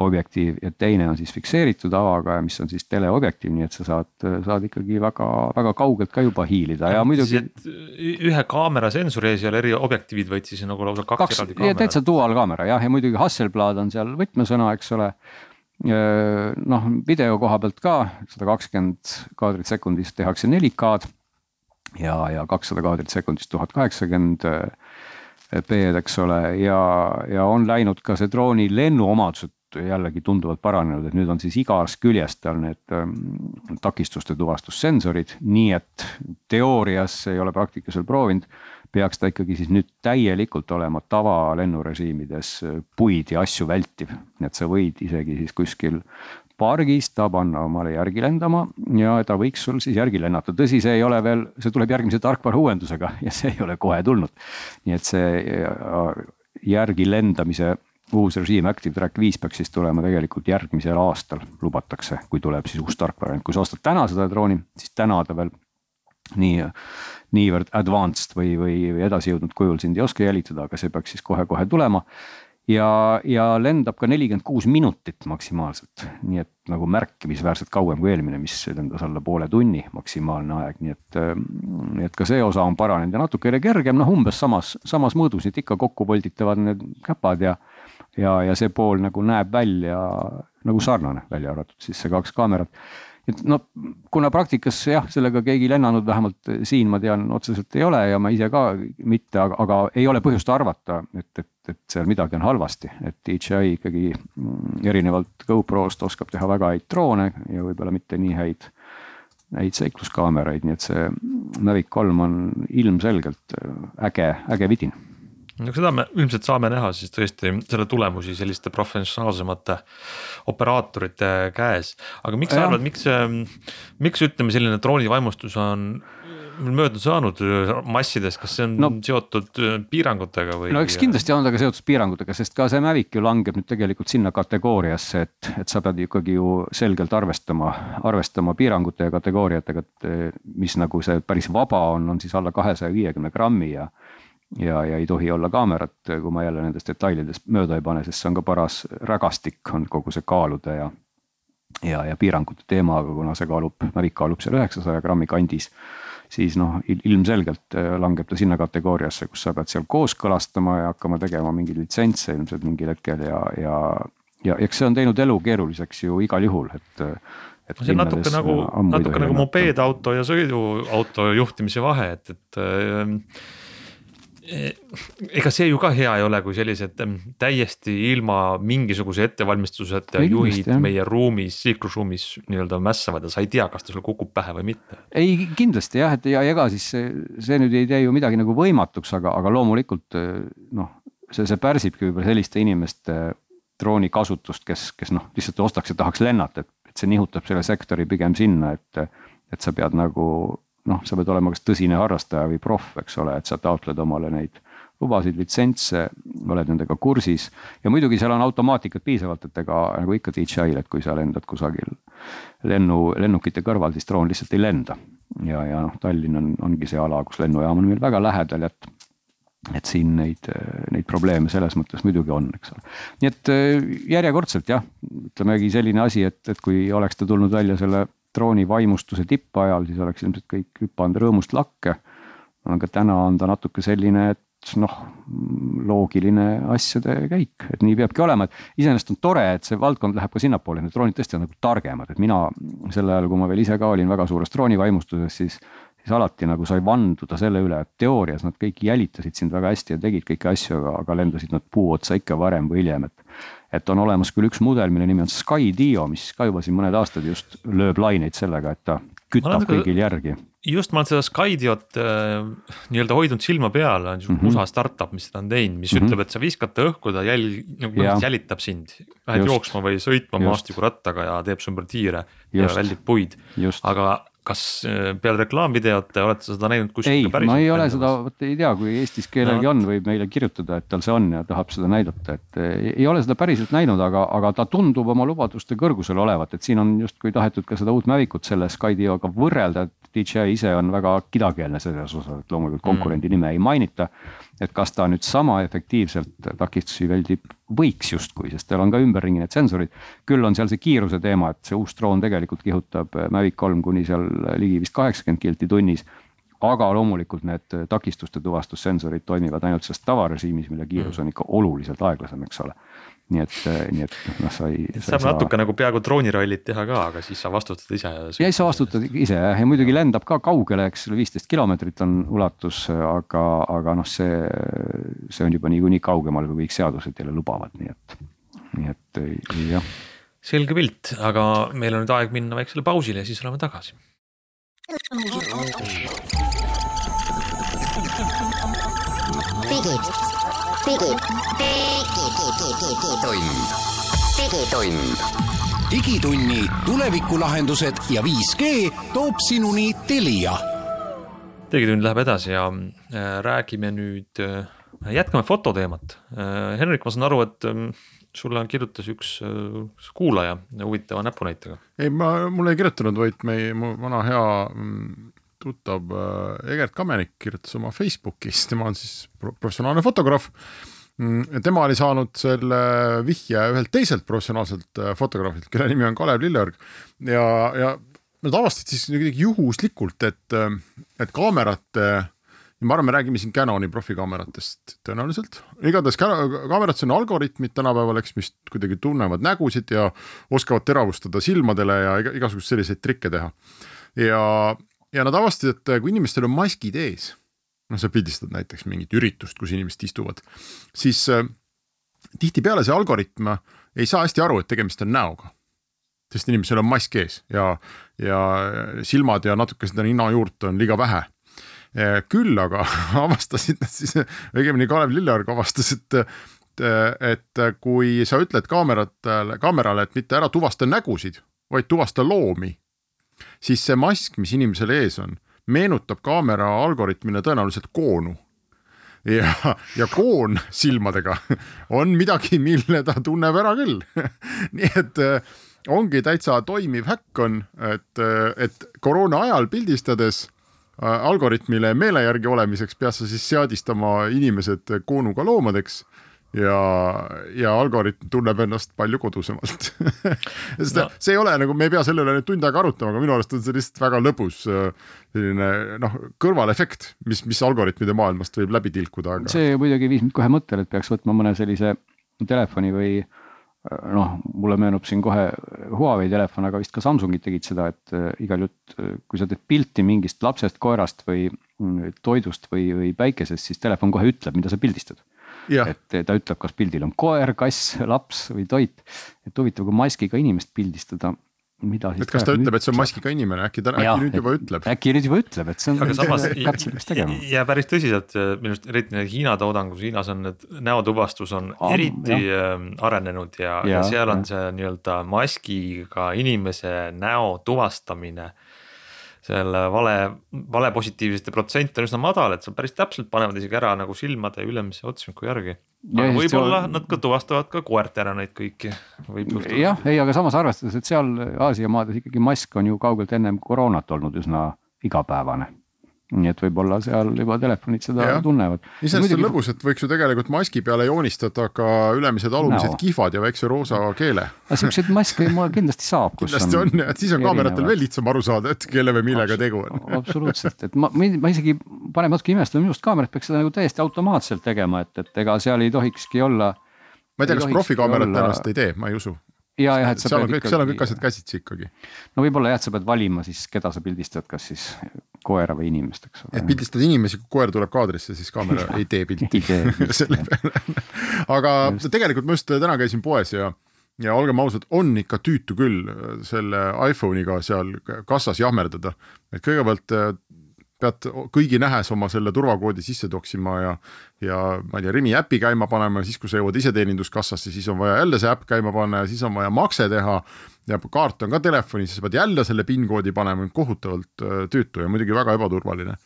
objektiiv ja teine on siis fikseeritud avaga ja mis on siis teleobjektiiv, nii et sa saad, saad ikkagi väga, väga kaugelt ka juba hiilida ja, muidugi. ühe kaamera sensori ees ei ole eri objektiivid, vaid siis nagu lausa kaks, kaks eraldi kaamerat. täitsa dual kaamera jah, ja muidugi Hasselblad on seal võtmesõna, eks ole. noh, video koha pealt ka sada kakskümmend kaadrit sekundis tehakse 4K-d ja, ja kakssada kaadrit sekundis tuhat kaheksakümmend B-d, eks ole, ja, ja on läinud ka see drooni lennuomadused jällegi tunduvalt paranenud, et nüüd on siis igast küljest tal need ähm, takistuste tuvastussensorid, nii et teoorias ei ole praktikas veel proovinud. peaks ta ikkagi siis nüüd täielikult olema tavalennurežiimides äh, puid ja asju vältiv, et sa võid isegi siis kuskil pargis ta panna omale järgi lendama ja ta võiks sul siis järgi lennata, tõsi, see ei ole veel, see tuleb järgmise tarkvara uuendusega ja see ei ole kohe tulnud. nii et see äh, järgi lendamise uus režiim Active Track viis peaks siis tulema tegelikult järgmisel aastal, lubatakse, kui tuleb siis uus tarkvara, kui sa ostad täna seda drooni, siis täna ta veel nii, niivõrd advanced või, või edasi jõudnud kujul sind ei oska jälitada, aga see peaks siis kohe-kohe tulema. ja, ja lendab ka nelikümmend kuus minutit maksimaalselt, nii et nagu märkimisväärselt kauem kui eelmine, mis lendas alla poole tunni maksimaalne aeg, nii et. nii et ka see osa on paranenud ja natukene kergem, noh umbes samas, samas mõõdus, et ikka kokku volditavad need käpad ja. Ja, ja see pool nagu näeb välja nagu sarnane, välja arvatud siis see kaks kaamerat. Et no kuna praktikas jah, sellega keegi lennanud, vähemalt siin ma tean, otseselt ei ole ja ma ise ka mitte, aga, aga ei ole põhjust arvata, et, et, et seal midagi on halvasti, et DJI ikkagi mm, erinevalt GoProst oskab teha väga häid droone ja võib-olla mitte nii häid, häid seikluskaameraid, nii et see Mavic kolm on ilmselgelt äge, äge vidin no seda me ilmselt saame näha siis tõesti selle tulemusi selliste professionaalsemate operaatorite käes. aga miks sa arvad, miks, miks ütleme, selline droonivaimustus on mööda saanud massidest, kas see on no, seotud piirangutega või? no eks kindlasti on ta ka seotud piirangutega, sest ka see Mavic ju langeb nüüd tegelikult sinna kategooriasse, et, et sa pead ikkagi ju selgelt arvestama, arvestama piirangute ja kategooriatega, et mis nagu see päris vaba on, on siis alla kahesaja viiekümne grammi ja ja, ja ei tohi olla kaamerat, kui ma jälle nendest detailidest mööda ei pane, sest see on ka paras rägastik, on kogu see kaalude ja. ja, ja piirangute teema, aga kuna see kaalub, Mavic kaalub seal üheksasaja grammi kandis. siis noh, ilmselgelt äh, langeb ta sinna kategooriasse, kus sa pead seal kooskõlastama ja hakkama tegema mingeid litsentse ilmselt mingil hetkel ja, ja. ja eks see on teinud elu keeruliseks ju igal juhul, et et see on natuke nagu, natuke nagu mopeedauto ja sõiduauto juhtimise vahe, et, et äh, ega see ju ka hea ei ole, kui sellised täiesti ilma mingisuguse ettevalmistuseta juhid jah. meie ruumis, liiklusruumis nii-öelda mässavad ja sa ei tea, kas ta sulle kukub pähe või mitte. ei kindlasti jah, et ja ega siis see, see nüüd ei tee ju midagi nagu võimatuks, aga, aga loomulikult noh, see, see pärsibki võib-olla selliste inimeste drooni kasutust, kes, kes noh, lihtsalt ostaks ja tahaks lennata, et, et see nihutab selle sektori pigem sinna, et, et sa pead nagu noh, sa pead olema kas tõsine harrastaja või proff, eks ole, et sa taotled omale neid lubasid, litsentse, oled nendega kursis. ja muidugi seal on automaatikat piisavalt, et ega nagu ikka DJI-l, et kui sa lendad kusagil lennu, lennukite kõrval, siis droon lihtsalt ei lenda. ja, ja noh, Tallinn on, ongi see ala, kus lennujaam on meil väga lähedal, et et siin neid, neid probleeme selles mõttes muidugi on, eks ole. nii et järjekordselt jah, ütlemegi selline asi, et, et kui oleks ta tulnud välja selle drooni vaimustuse tippajal, siis oleks ilmselt kõik hüpanud rõõmust lakke. aga täna on ta natuke selline, et noh, loogiline asjade käik, et nii peabki olema, et iseenesest on tore, et see valdkond läheb ka sinnapoole, need droonid tõesti on nagu targemad, et mina sel ajal, kui ma veel ise ka olin väga suures droonivaimustuses, siis siis alati nagu sai vanduda selle üle, et teoorias nad kõik jälitasid sind väga hästi ja tegid kõiki asju, aga lendasid nad puu otsa ikka varem või hiljem, et et on olemas küll üks mudel, mille nimi on Skydio, mis ka juba siin mõned aastad just lööb laineid sellega, et ta kütab kõigil järgi. just, ma olen seda Skydiot äh, nii-öelda hoidnud silma peal, on niisugune mm -hmm. USA startup, mis seda on teinud, mis mm -hmm. ütleb, et sa viskad ta õhku, ta jälg-, nagu ja. jälitab sind. Lähed jooksma või sõitma maastikurattaga ja teeb su ümber tiire just. ja väldib puid, aga kas äh, peale reklaamvideote olete seda näinud kuskil? ei, ma ei ole seda, vot ei tea, kui eestis kellelgi no. on, võib meile kirjutada, et tal see on ja tahab seda näidata, et äh, ei ole seda päriselt näinud, aga, aga ta tundub oma lubaduste kõrgusel olevat, et siin on justkui tahetud ka seda uut Mavicut selle Skydioga võrrelda, DJI ise on väga kidakeelne selles osas, et loomulikult konkurendi mm. nime ei mainita et kas ta nüüd sama efektiivselt takistusi väldib, võiks justkui, sest tal on ka ümberringi need sensorid. küll on seal see kiiruse teema, et see uus droon tegelikult kihutab Mavic kolm kuni seal ligi vist kaheksakümmend kilti tunnis aga loomulikult need takistuste tuvastussensorid toimivad ainult selles tavarežiimis, mille kiirus on ikka oluliselt aeglasem, eks ole nii et, nii et noh, sa ei. saab natuke nagu peaaegu droonirallit teha ka, aga siis sa vastutad ise. ja siis sa vastutad ise jah, ja muidugi lendab ka kaugele, eks ole, viisteist kilomeetrit on ulatus, aga, aga noh, see, see on juba niikuinii kaugemal, kui kõik seadused teile lubavad, nii et, nii et jah. selge pilt, aga meil on nüüd aeg minna väiksele pausile ja siis oleme tagasi. digid digitund. digitund. digitunni tulevikulahendused ja 5G toob sinuni Telia. digitund läheb edasi ja äh, räägime nüüd, äh, jätkame fototeemat. Äh, Henrik, ma saan aru, et ähm, sulle kirjutas üks kuulaja huvitava näpunäitega. ei, ma, mulle ei kirjutanud, vaid meie, mu vana hea mm, tuttav Egert Kamenik kirjutas oma Facebookis, tema on siis professionaalne fotograaf tema oli saanud selle vihje ühelt teiselt professionaalselt äh, fotograafilt, kelle nimi on Kalev Lilleorg ja, ja nad avastasid siis kuidagi juhuslikult, et, et kaamerate ja ma arvan, me räägime siin Canoni profikaameratest tõenäoliselt, igatahes kaamerates on algoritmid tänapäeval, eks, mis kuidagi tunnevad nägusid ja oskavad teravustada silmadele ja igasuguseid selliseid trikke teha. ja, ja nad avastasid, et kui inimestel on maskid ees, noh, sa pildistad näiteks mingit üritust, kus inimesed istuvad, siis äh, tihtipeale see algoritm ei saa hästi aru, et tegemist on näoga. Sest inimesel on mask ees ja, ja silmad ja natuke seda ninajuurt on liiga vähe. Küll aga avastasid nad siis, õigemini Kalev Lilleorg avastas, et et kui sa ütled kaameratele, kaamerale, et mitte ära tuvasta nägusid, vaid tuvasta loomi, siis see mask, mis inimesel ees on, meenutab kaamera algoritmile tõenäoliselt koonu. ja, ja koon silmadega on midagi, mille ta tunneb ära küll nii et ongi täitsa toimiv häkk on, et, et koroona ajal pildistades Äh, algoritmile meele järgi olemiseks pead sa siis seadistama inimesed koonuga loomadeks ja, ja algoritm tunneb ennast palju kodusemalt sest no. see ei ole nagu, me ei pea selle üle nüüd tund aega arutama, aga minu arust on see lihtsalt väga lõbus äh, selline noh, kõrvalefekt, mis, mis algoritmide maailmast võib läbi tilkuda aga.... see muidugi viis mind kohe mõttele, et peaks võtma mõne sellise telefoni või äh, noh, mulle meenub siin kohe Huawei telefon, aga vist ka Samsungid tegid seda, et äh, igal äh, kui sa teed pilti mingist lapsest, koerast või mm, toidust või, või päikesest, siis telefon kohe ütleb, mida sa pildistad. Et ta ütleb, kas pildil on koer, kass, laps või toit. et huvitav, kui maskiga inimest pildistada mida siis. et kas ta ütleb, et see on maskiga inimene, äkki ta, äkki nüüd juba ütleb? äkki nüüd juba ütleb, et see on. aga samas ja päris tõsiselt minu arust eriti Hiina toodangus, Hiinas on need näotuvastus on Am, eriti jah. Ähm, arenenud ja, ja, ja seal on ja. see nii-öelda maskiga inimese näo tuvastamine selle vale, valepositiivsete protsent on üsna madal, et sa päris täpselt panevad isegi ära nagu silmade ülemise otsmiku järgi. aga võib-olla on... nad ka tuvastavad ka koertena neid kõiki. jah, ei, aga samas arvestades, et seal Aasia maades ikkagi mask on ju kaugelt ennem koroonat olnud üsna igapäevane nii et võib-olla seal juba telefonid seda ja. tunnevad. iseenesest on lõbus, et võiks ju tegelikult maski peale joonistada ka ülemised-alumised no. kihvad ja väikse roosa keele. aga siukseid maske kindlasti saab. kindlasti on, on ja siis on kaameratel veel lihtsam aru saada, et kelle või millega tegu on. absoluutselt, et ma, ma isegi panen natuke imestama, minu arust kaamerad peaks seda nagu täiesti automaatselt tegema, et, et ega seal ei tohikski olla. ma ei tea, kas profikaamerad tõenäoliselt ei tee, ma ei usu ja, jah, et sa seal on kõik, seal on kõik asjad käsitsi ikkagi. no võib-olla jah, et sa pead valima siis, keda sa pildistad, kas siis koera või inimest, eks ole. et pildistad inimesi, kui koer tuleb kaadrisse, siis kaamera ei tee pilti selle peale. aga just. tegelikult ma just täna käisin poes ja, ja olgem ausad, on ikka tüütu küll selle iPhone'iga seal kassas jahmerdada. et kõigepealt pead kõigi nähes oma selle turvakoodi sisse toksima ja, ja ma ei tea, Rimi äpi käima panema ja siis, kui sa jõuad iseteeninduskassasse, siis on vaja jälle see äpp käima panna ja siis on vaja makse teha. ja kaart on ka telefonis, siis pead jälle selle PIN koodi panema, kohutavalt äh, tüütu ja muidugi väga ebaturvaline.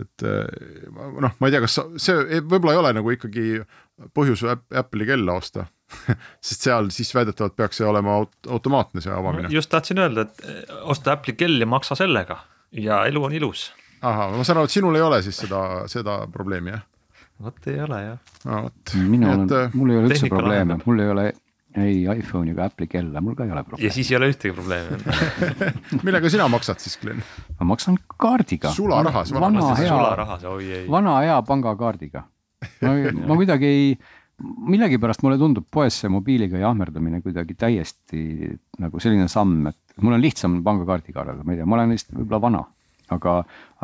et äh, noh, ma ei tea, kas see võib-olla ei ole nagu ikkagi põhjus Apple'i kella osta sest seal siis väidetavalt peaks see olema aut automaatne see avamine. just tahtsin öelda, et äh, osta Apple'i kell ja maksa sellega ja elu on ilus ahah, ma saan aru, et sinul ei ole siis seda, seda probleemi jah? vot ei ole jah no,. minul, äh, mul ei ole üldse probleeme, mul ei ole ei iPhone'i ega Apple'i kella, mul ka ei ole probleemi. ja siis ei ole ühtegi probleemi millega sina maksad siis, Glen? ma maksan kaardiga. sularahas? vana hea, vana hea pangakaardiga. ma, ma kuidagi ei, millegipärast mulle tundub poes see mobiiliga jahmerdamine kuidagi täiesti nagu selline samm, et mul on lihtsam pangakaardiga arvata, ma ei tea, ma olen lihtsalt võib-olla vana aga,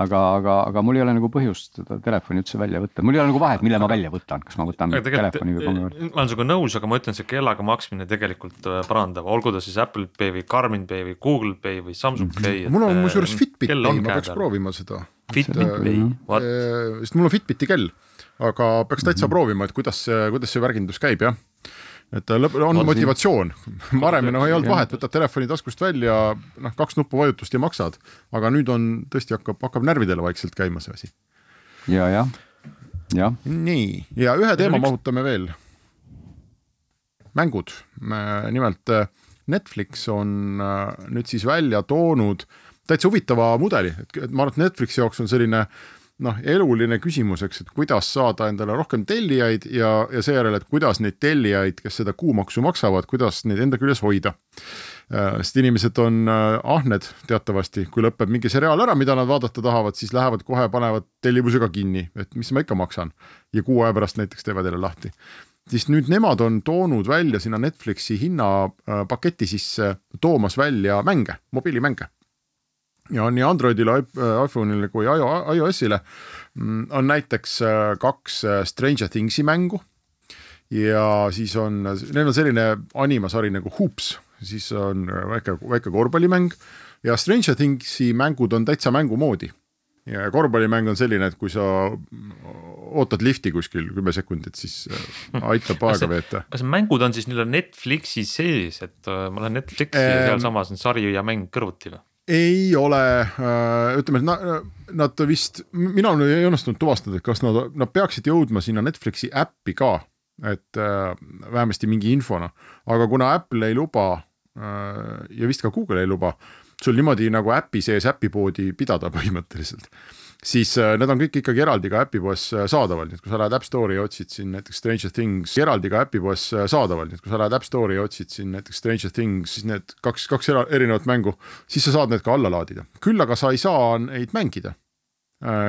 aga, aga, aga mul ei ole nagu põhjust seda telefoni üldse välja võtta, mul ei ole nagu vahet, mille ma välja võtan, kas ma võtan telefoni või pangakaardi. ma olen sinuga nõus, aga ma ütlen, see kellaga maksmine tegelikult äh, parandab, olgu ta siis Apple Pay või Garmin Pay või Google Pay või Samsung mhm. Pay. mul on muuseas Fitbit Pay, ma peaks proovima seda. Fitbit Pay, what? Äh, sest mul on Fitbiti kell, aga peaks täitsa mm -hmm. proovima, et kuidas see, kuidas see värgindus käib, jah et lõpp, on Olsi. motivatsioon, varem noh ei olnud vahet, võtad telefoni taskust välja, noh kaks nupuvajutust ja maksad, aga nüüd on tõesti hakkab, hakkab närvidele vaikselt käima see asi. ja, jah, jah. nii, ja ühe teema üks... mahutame veel. mängud, nimelt äh, Netflix on äh, nüüd siis välja toonud täitsa huvitava mudeli, et ma arvan, et Netflixi jaoks on selline noh, eluline küsimus, eks, et kuidas saada endale rohkem tellijaid ja, ja seejärel, et kuidas neid tellijaid, kes seda kuumaksu maksavad, kuidas neid enda küljes hoida Äh, sest inimesed on äh, ahned teatavasti, kui lõpeb mingi seriaal ära, mida nad vaadata tahavad, siis lähevad kohe, panevad tellimusega kinni, et mis ma ikka maksan. ja kuu aja pärast näiteks teevad jälle lahti. siis nüüd nemad on toonud välja sinna Netflixi hinnapaketi sisse, toomas välja mänge, mobiilimänge. Ja nii Androidile, iPhone'ile kui iOS-ile mm, on näiteks äh, kaks Stranger Things'i mängu ja siis on, neil on selline animasari nagu Hoops siis on väike, väike korvpallimäng ja Stranger Thingsi mängud on täitsa mängu moodi. ja korvpallimäng on selline, et kui sa ootad lifti kuskil kümme sekundit, siis äh, aitab aega veeta. kas mängud on siis nii-öelda Netflixi sees, et äh, ma lähen Netflixi ja sealsamas on sari ja mäng kõrvuti või? Ei ole, äh, ütleme, et nad, nad vist, mina ei õnnestunud tuvastada, et kas nad, nad peaksid jõudma sinna Netflixi äppi ka, et äh, vähemasti mingi infona, aga kuna Apple ei luba Äh, ja vist ka Google ei luba sul niimoodi nagu äpi sees äpipoodi pidada põhimõtteliselt. Siis äh, need on kõik ikkagi eraldi ka äpipoes äh, saadaval, nii et kui sa lähed App Store'i ja otsid siin näiteks Stranger Things eraldi ka äpipoes saadaval, nii et kui sa lähed App Store'i ja otsid siin näiteks Stranger Things, siis need kaks, kaks erinevat mängu, siis sa saad need ka alla laadida, küll aga sa ei saa neid mängida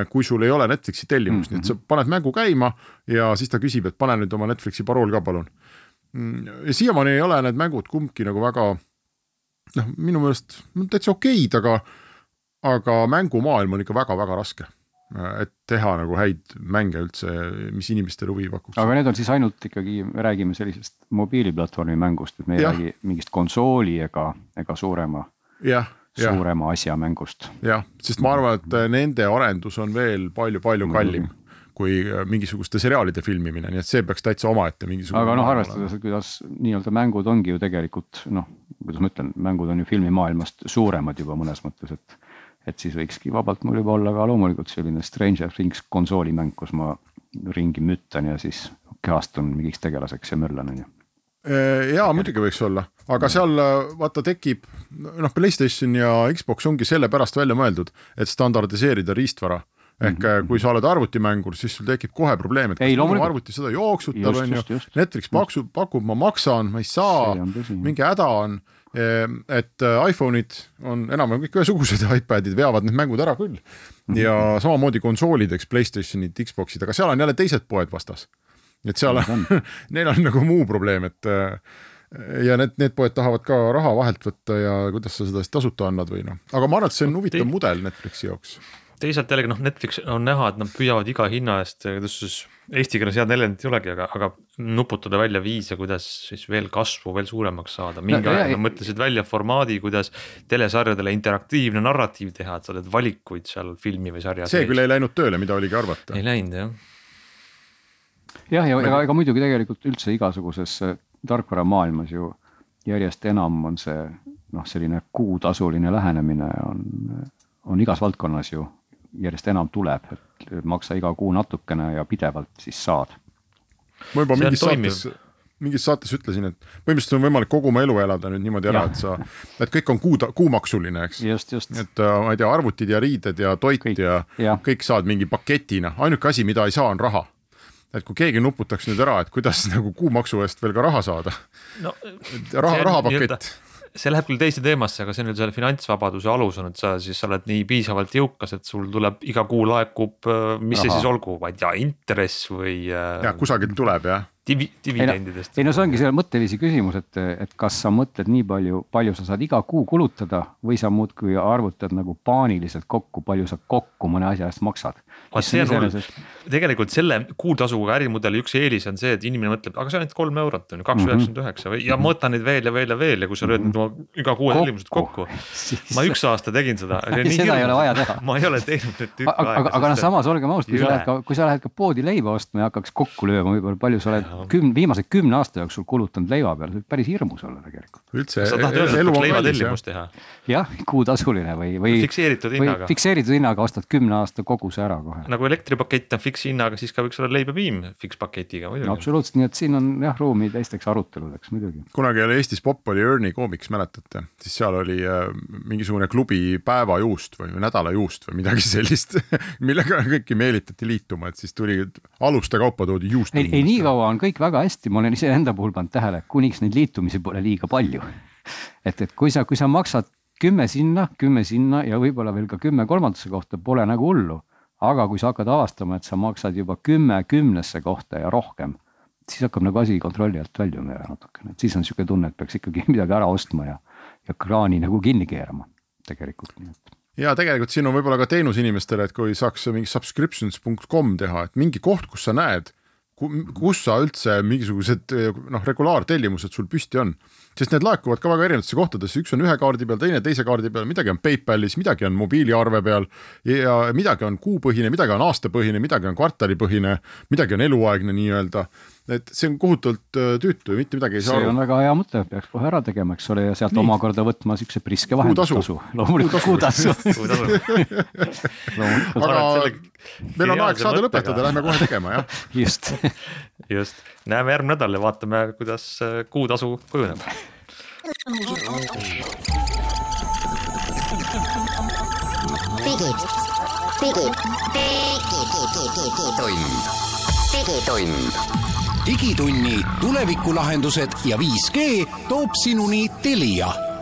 kui sul ei ole Netflixi tellimust mm, -hmm. nii et sa paned mängu käima ja siis ta küsib, et pane nüüd oma Netflixi parool ka palun Mm, siiamaani ei ole need mängud kumbki nagu väga noh, minu meelest täitsa okeid, aga, aga mängumaailm on ikka väga-väga raske. et teha nagu häid mänge üldse, mis inimestele huvi pakuks. aga need on siis ainult ikkagi, me räägime sellisest mobiiliplatvormi mängust, et me ei ja. räägi mingist konsooli ega, ega suurema. suurema asja mängust. jah, sest ma arvan, et nende arendus on veel palju-palju kallim mm -hmm kui äh, mingisuguste seriaalide filmimine, nii et see peaks täitsa omaette mingisugune. aga noh, arvestades, kuidas nii-öelda mängud ongi ju tegelikult noh, kuidas ma ütlen, mängud on ju filmimaailmast suuremad juba mõnes mõttes, et. Et siis võikski vabalt mul juba olla ka loomulikult selline Stranger Things konsoolimäng, kus ma ringi müttan ja siis kehastun mingiks tegelaseks ja möllan, on ju äh, jaa, muidugi võiks olla, aga seal äh, vaata tekib, noh, Playstation ja Xbox ongi sellepärast välja mõeldud, et standardiseerida riistvara. Ehk mm -hmm. kui sa oled arvutimängur, siis sul tekib kohe probleem, et kas minu arvuti seda jooksutab, on ju, Netflix paksu, pakub, ma maksan, ma ei saa, mingi häda on. Ehm, et äh, iPhone'id on enam-vähem kõik ühesugused ja iPadid veavad need mängud ära küll. Mhm. ja samamoodi konsoolid, eks Playstationid, Xbox'id, aga seal on jälle teised poed vastas. et seal on, neil on nagu muu probleem, et äh, ja need, need poed tahavad ka raha vahelt võtta ja kuidas sa seda siis tasuta annad või noh, aga ma arvan, et see on huvitav mudel Netflixi jaoks teisalt jällegi noh, Netflix on näha, et nad püüavad iga hinna eest, kuidas siis eesti keeles head väljendit ei olegi, aga, aga nuputada välja viise, kuidas siis veel kasvu veel suuremaks saada. mingi no, aeg nad mõtlesid välja formaadi, kuidas telesarjadele interaktiivne narratiiv teha, et sa teed valikuid seal filmi või sarja see küll ei läinud tööle, mida oligi arvata. ei läinud jah. jah, ja ega, ega muidugi tegelikult üldse igasuguses tarkvaramaailmas ju järjest enam on see noh, selline kuutasuline lähenemine on, on igas valdkonnas ju järjest enam tuleb, et maksa iga kuu natukene ja pidevalt siis saad. ma juba mingis saates, mingis saates ütlesin, et põhimõtteliselt on võimalik kogu oma elu elada nüüd niimoodi ära, et sa, et kõik on kuu, kuumaksuline, eks. et äh, ma ei tea, arvutid ja riided ja toit kõik, ja, ja kõik saad mingi paketina, ainuke asi, mida ei saa, on raha. Et kui keegi nuputaks nüüd ära, et kuidas nagu kuumaksu eest veel ka raha saada. No,. raha, rahapakett see läheb küll teise teemasse, aga see on nüüd selle finantsvabaduse alus on, et sa siis sa oled nii piisavalt jõukas, et sul tuleb iga kuu laekub, äh, mis Aha. see siis olgu, ma ei tea, intress või. Äh, jah, kusagilt tuleb jah divi-, dividendidest. ei no see ongi see mõtteviisi küsimus, et, et kas sa mõtled nii palju, palju sa saad iga kuu kulutada või sa muudkui arvutad nagu paaniliselt kokku, palju sa kokku mõne asja eest maksad. tegelikult selle kuutasuga ärimudeli üks eelis on see, et inimene mõtleb, aga see on ainult kolm eurot on ju, kaks üheksakümmend üheksa või ja ma võtan neid veel ja veel ja veel ja kui sa lööd nüüd oma iga kuu tellimused kokku. ma üks aasta tegin seda. seda ei ole vaja teha. ma ei ole teinud nüüd tükk aega. aga, aga noh, samas olgem ausad, kui sa lähed ka, kui sa lähed ka poodi leiba ostma ja hakkaks kokku lööma, võib-olla palju sa oled kümne, viimase kümne aasta jooksul kulutanud leiva peale, see võib päris hirmus olla tegelikult. üldse sa tahad öelda, et peaks leivatellimust teha jah, kuutasuline või, või. Fikseeritud hinnaga. fikseeritud hinnaga ostad kümne aasta koguse ära kohe. nagu elektripakett on fikshinnaga, siis ka võiks olla leib ja piim fikspaketiga no muidugi. absoluutselt, nii et siin on jah ruumi teisteks aruteludeks muidugi. kunagi oli Eestis popp oli Ernie Comics, mäletate, siis seal oli äh, mingisugune klubi päevajuust või nädala juust või midagi sellist, millega kõiki meelitati liituma, et siis tuli aluste kaupa toodi juust. ei, ei nii kaua on kõik väga hästi, ma olen iseenda puhul pannud tähele, kuniks neid liitumisi pole liiga palju. et, et kui sa, kui sa maksad kümme sinna, kümme sinna ja võib-olla veel ka kümme kolmandasse kohta, pole nagu hullu. aga kui sa hakkad avastama, et sa maksad juba kümme kümnesse kohta ja rohkem, siis hakkab nagu asi kontrolli alt väljuma ja natukene, et siis on niisugune tunne, et peaks ikkagi midagi ära ostma ja, ja kraani nagu kinni keerama tegelikult, nii et ja tegelikult siin on võib-olla ka teenus inimestele, et kui saaks mingi subscriptions.com teha, et mingi koht, kus sa näed, kus sa üldse mingisugused noh, regulaartellimused sul püsti on. sest need laekuvad ka väga erinevatesse kohtadesse, üks on ühe kaardi peal, teine teise kaardi peal, midagi on PayPalis, midagi on mobiiliarve peal ja midagi on kuupõhine, midagi on aastapõhine, midagi on kvartalipõhine, midagi on eluaegne nii-öelda. Et see on kohutavalt äh, tüütu ja mitte midagi ei saa see aru on väga hea mõte, peaks kohe ära tegema, eks ole, ja sealt Nii. omakorda võtma siukse priske Kuutasu. vahendustasu. loomulikult kuutasu. aga meil on aeg saade lõpetada, lähme kohe tegema jah. just. just, näeme järgmine nädal ja vaatame, kuidas äh, kuutasu kujuneb. digi, digi, digitund, digitund. Digitunni tulevikulahendused ja 5G toob sinuni Telia